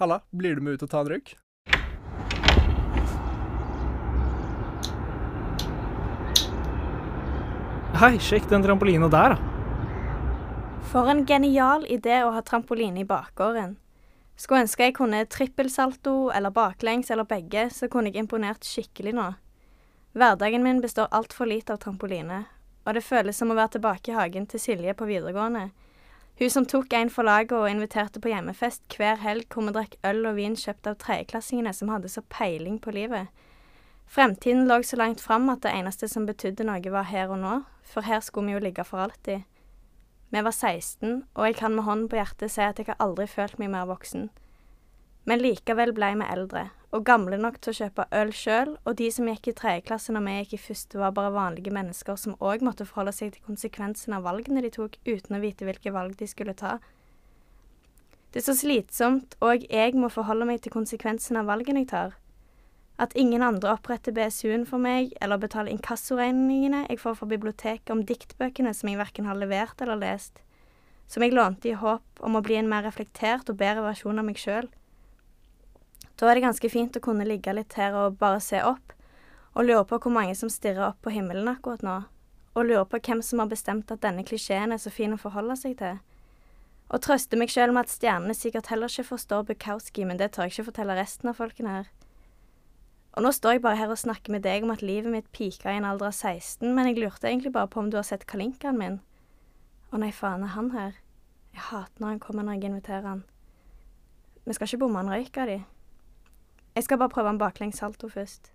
Halla, blir du med ut og ta en røyk? Hei, sjekk den trampolina der, da. For en genial idé å ha trampoline i bakgården. Skulle ønske jeg kunne trippelsalto eller baklengs eller begge, så kunne jeg imponert skikkelig nå. Hverdagen min består altfor lite av trampoline, og det føles som å være tilbake i hagen til Silje på videregående. Hun som tok en for laget og inviterte på hjemmefest hver helg hvor vi drakk øl og vin kjøpt av tredjeklassingene som hadde så peiling på livet. Fremtiden lå så langt fram at det eneste som betydde noe, var her og nå, for her skulle vi jo ligge for alltid. Vi var 16, og jeg kan med hånden på hjertet si at jeg har aldri følt meg mer voksen. Men likevel ble vi eldre, og gamle nok til å kjøpe øl sjøl, og de som gikk i tredje klasse når vi gikk i første, var bare vanlige mennesker som òg måtte forholde seg til konsekvensen av valgene de tok, uten å vite hvilke valg de skulle ta. Det er så slitsomt, og jeg må forholde meg til konsekvensen av valgene jeg tar. At ingen andre oppretter BSU-en for meg, eller betaler inkassoregningene jeg får fra biblioteket om diktbøkene som jeg verken har levert eller lest, som jeg lånte i håp om å bli en mer reflektert og bedre versjon av meg sjøl. Da er det ganske fint å kunne ligge litt her og bare se opp, og lure på hvor mange som stirrer opp på himmelen akkurat nå, og lure på hvem som har bestemt at denne klisjeen er så fin å forholde seg til. Og trøste meg sjøl med at stjernene sikkert heller ikke forstår Bukowski, men det tør jeg ikke fortelle resten av folkene her. Og nå står jeg bare her og snakker med deg om at livet mitt pika i en alder av 16, men jeg lurte egentlig bare på om du har sett kalinkaen min. Å nei, faen, er han her? Jeg hater når han kommer når jeg inviterer han. Vi skal ikke bomme en røyk av de. Jeg skal bare prøve en baklengssalto først.